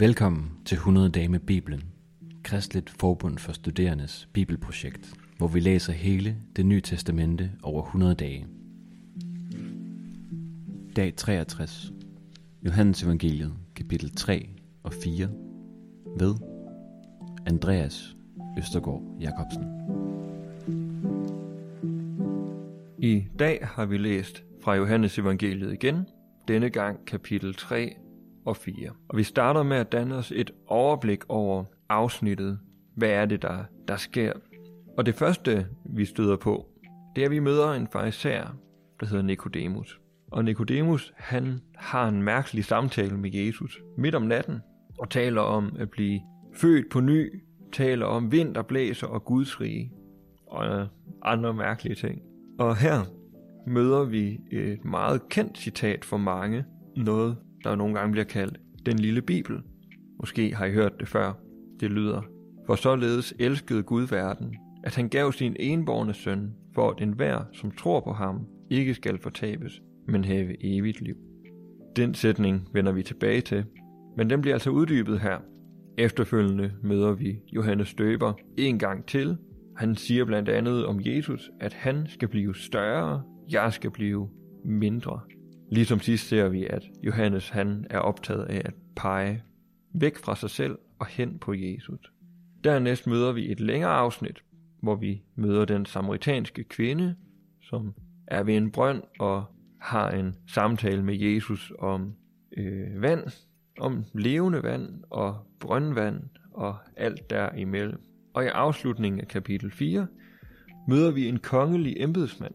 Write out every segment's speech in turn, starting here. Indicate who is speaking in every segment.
Speaker 1: Velkommen til 100 dage med Bibelen, Kristligt Forbund for Studerendes Bibelprojekt, hvor vi læser hele det nye testamente over 100 dage. Dag 63. Johannes Evangeliet, kapitel 3 og 4, ved Andreas Østergaard Jacobsen.
Speaker 2: I dag har vi læst fra Johannes Evangeliet igen, denne gang kapitel 3 og 4. Og vi starter med at danne os et overblik over afsnittet. Hvad er det, der, der sker? Og det første, vi støder på, det er, at vi møder en fariser, der hedder Nikodemus. Og Nikodemus, han har en mærkelig samtale med Jesus midt om natten, og taler om at blive født på ny, taler om vind, der blæser og Guds rige, og øh, andre mærkelige ting. Og her møder vi et meget kendt citat for mange, noget, der nogle gange bliver kaldt den lille bibel. Måske har I hørt det før. Det lyder, for således elskede Gud verden, at han gav sin enborne søn, for at enhver, som tror på ham, ikke skal fortabes, men have evigt liv. Den sætning vender vi tilbage til, men den bliver altså uddybet her. Efterfølgende møder vi Johannes Døber en gang til. Han siger blandt andet om Jesus, at han skal blive større, jeg skal blive mindre. Ligesom sidst ser vi, at Johannes han er optaget af at pege væk fra sig selv og hen på Jesus. Dernæst møder vi et længere afsnit, hvor vi møder den samaritanske kvinde, som er ved en brønd og har en samtale med Jesus om øh, vand, om levende vand og brøndvand og alt derimellem. Og i afslutningen af kapitel 4 møder vi en kongelig embedsmand,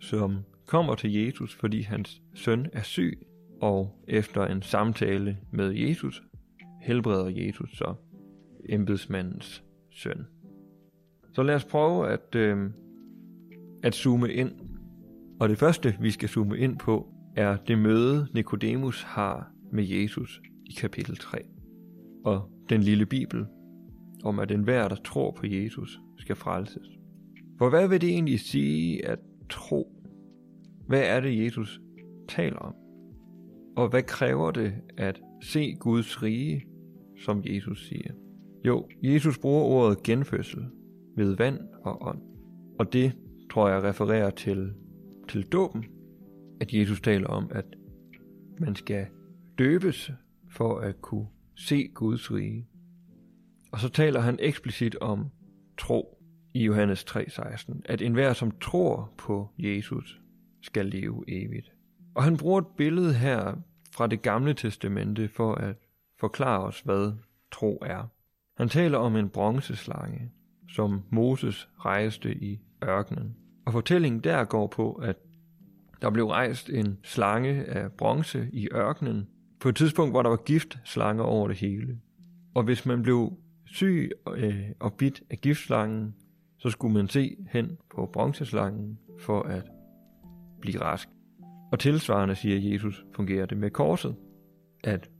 Speaker 2: som kommer til Jesus, fordi hans søn er syg, og efter en samtale med Jesus, helbreder Jesus så embedsmandens søn. Så lad os prøve at, øh, at zoome ind. Og det første, vi skal zoome ind på, er det møde, Nikodemus har med Jesus i kapitel 3. Og den lille bibel om, at enhver, der tror på Jesus, skal frelses. For hvad vil det egentlig sige at tro hvad er det, Jesus taler om? Og hvad kræver det at se Guds rige, som Jesus siger? Jo, Jesus bruger ordet genfødsel ved vand og ånd. Og det tror jeg refererer til, til dåben, at Jesus taler om, at man skal døbes for at kunne se Guds rige. Og så taler han eksplicit om tro i Johannes 3:16, at enhver som tror på Jesus skal leve evigt. Og han bruger et billede her fra det gamle testamente for at forklare os, hvad tro er. Han taler om en bronzeslange, som Moses rejste i ørkenen. Og fortællingen der går på, at der blev rejst en slange af bronze i ørkenen, på et tidspunkt, hvor der var giftslanger over det hele. Og hvis man blev syg øh, og bit af giftslangen, så skulle man se hen på bronzeslangen for at blive rask. Og tilsvarende, siger Jesus, fungerer det med korset, at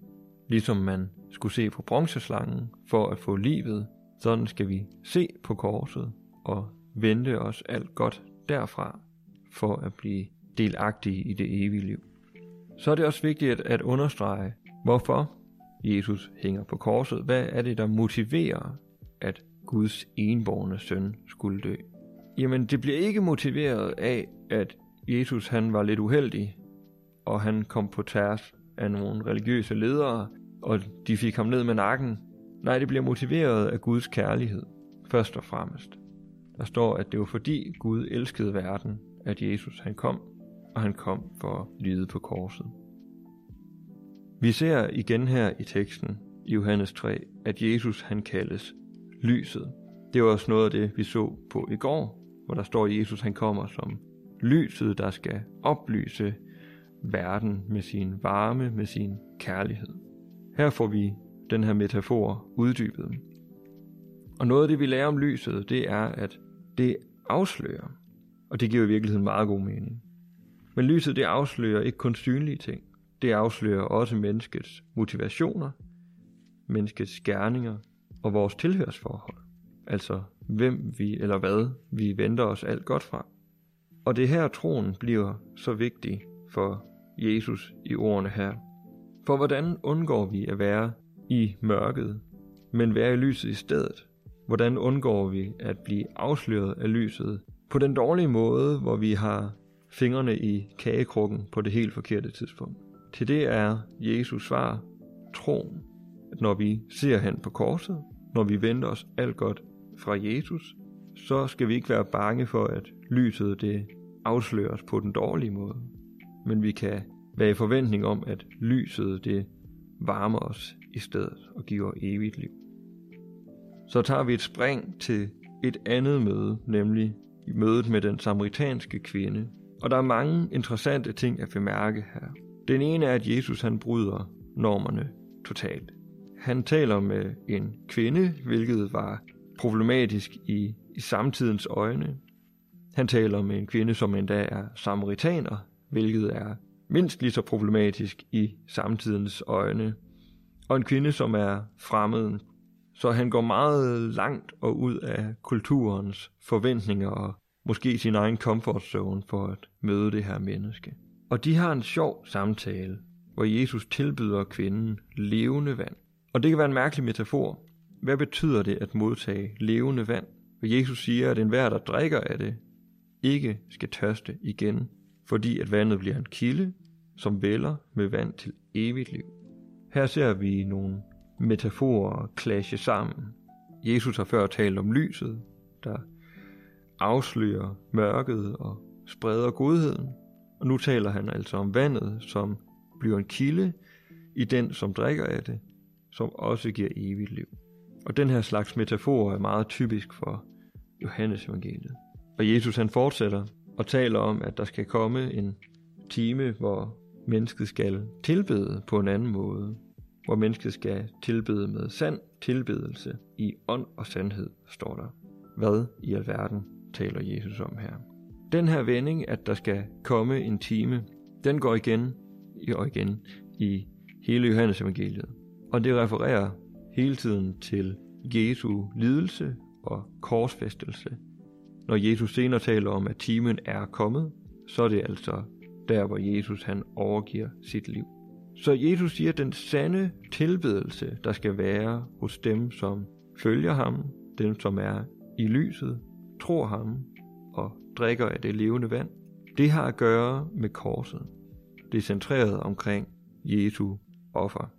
Speaker 2: ligesom man skulle se på bronzeslangen for at få livet, sådan skal vi se på korset og vente os alt godt derfra for at blive delagtige i det evige liv. Så er det også vigtigt at understrege, hvorfor Jesus hænger på korset. Hvad er det, der motiverer, at Guds enborne søn skulle dø? Jamen, det bliver ikke motiveret af, at Jesus han var lidt uheldig, og han kom på tærs af nogle religiøse ledere, og de fik ham ned med nakken. Nej, det bliver motiveret af Guds kærlighed, først og fremmest. Der står, at det var fordi Gud elskede verden, at Jesus han kom, og han kom for at lide på korset. Vi ser igen her i teksten i Johannes 3, at Jesus han kaldes lyset. Det var også noget af det, vi så på i går, hvor der står, at Jesus han kommer som lyset, der skal oplyse verden med sin varme, med sin kærlighed. Her får vi den her metafor uddybet. Og noget af det, vi lærer om lyset, det er, at det afslører, og det giver i virkeligheden meget god mening. Men lyset, det afslører ikke kun synlige ting. Det afslører også menneskets motivationer, menneskets gerninger og vores tilhørsforhold. Altså hvem vi eller hvad vi venter os alt godt fra. Og det her troen bliver så vigtig for Jesus i ordene her. For hvordan undgår vi at være i mørket, men være i lyset i stedet? Hvordan undgår vi at blive afsløret af lyset på den dårlige måde, hvor vi har fingrene i kagekrukken på det helt forkerte tidspunkt? Til det er Jesus svar troen, at når vi ser hen på korset, når vi venter os alt godt fra Jesus, så skal vi ikke være bange for, at lyset det afsløres på den dårlige måde. Men vi kan være i forventning om, at lyset det varmer os i stedet og giver evigt liv. Så tager vi et spring til et andet møde, nemlig i mødet med den samaritanske kvinde. Og der er mange interessante ting at bemærke her. Den ene er, at Jesus han bryder normerne totalt. Han taler med en kvinde, hvilket var problematisk i, i samtidens øjne. Han taler med en kvinde, som endda er samaritaner, hvilket er mindst lige så problematisk i samtidens øjne. Og en kvinde, som er fremmed. Så han går meget langt og ud af kulturens forventninger og måske sin egen comfort zone for at møde det her menneske. Og de har en sjov samtale, hvor Jesus tilbyder kvinden levende vand. Og det kan være en mærkelig metafor. Hvad betyder det at modtage levende vand? For Jesus siger, at enhver, der drikker af det, ikke skal tørste igen, fordi at vandet bliver en kilde, som vælger med vand til evigt liv. Her ser vi nogle metaforer clashe sammen. Jesus har før talt om lyset, der afslører mørket og spreder godheden. Og nu taler han altså om vandet, som bliver en kilde i den, som drikker af det, som også giver evigt liv. Og den her slags metafor er meget typisk for Johannes evangeliet. Og Jesus han fortsætter og taler om, at der skal komme en time, hvor mennesket skal tilbede på en anden måde. Hvor mennesket skal tilbede med sand tilbedelse i ånd og sandhed, står der. Hvad i alverden taler Jesus om her? Den her vending, at der skal komme en time, den går igen og igen i hele Johannes evangeliet. Og det refererer hele tiden til Jesu lidelse og korsfæstelse. Når Jesus senere taler om, at timen er kommet, så er det altså der, hvor Jesus han overgiver sit liv. Så Jesus siger, at den sande tilbedelse, der skal være hos dem, som følger ham, dem, som er i lyset, tror ham og drikker af det levende vand, det har at gøre med korset. Det er centreret omkring Jesu offer.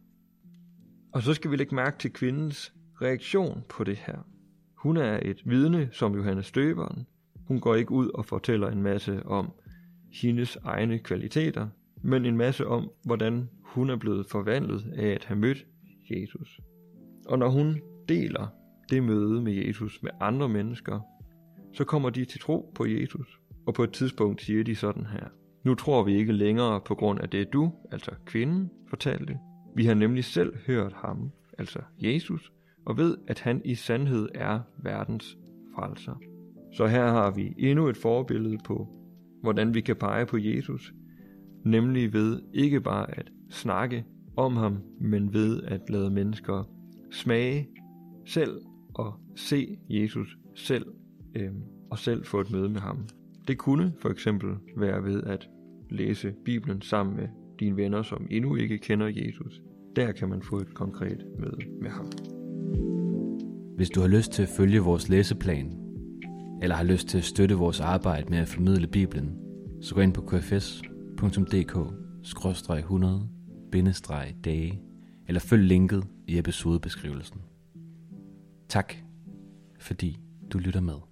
Speaker 2: Og så skal vi lægge mærke til kvindens reaktion på det her. Hun er et vidne som Johannes Støberen. Hun går ikke ud og fortæller en masse om hendes egne kvaliteter, men en masse om, hvordan hun er blevet forvandlet af at have mødt Jesus. Og når hun deler det møde med Jesus med andre mennesker, så kommer de til tro på Jesus. Og på et tidspunkt siger de sådan her. Nu tror vi ikke længere på grund af det du, altså kvinden, fortalte. Vi har nemlig selv hørt ham, altså Jesus, og ved, at han i sandhed er verdens frelser. Så her har vi endnu et forbillede på, hvordan vi kan pege på Jesus, nemlig ved ikke bare at snakke om ham, men ved at lade mennesker smage selv og se Jesus selv, øh, og selv få et møde med ham. Det kunne for eksempel være ved at læse Bibelen sammen med dine venner, som endnu ikke kender Jesus. Der kan man få et konkret møde med ham.
Speaker 1: Hvis du har lyst til at følge vores læseplan, eller har lyst til at støtte vores arbejde med at formidle Bibelen, så gå ind på kfs.dk-100-dage, eller følg linket i episodebeskrivelsen. Tak, fordi du lytter med.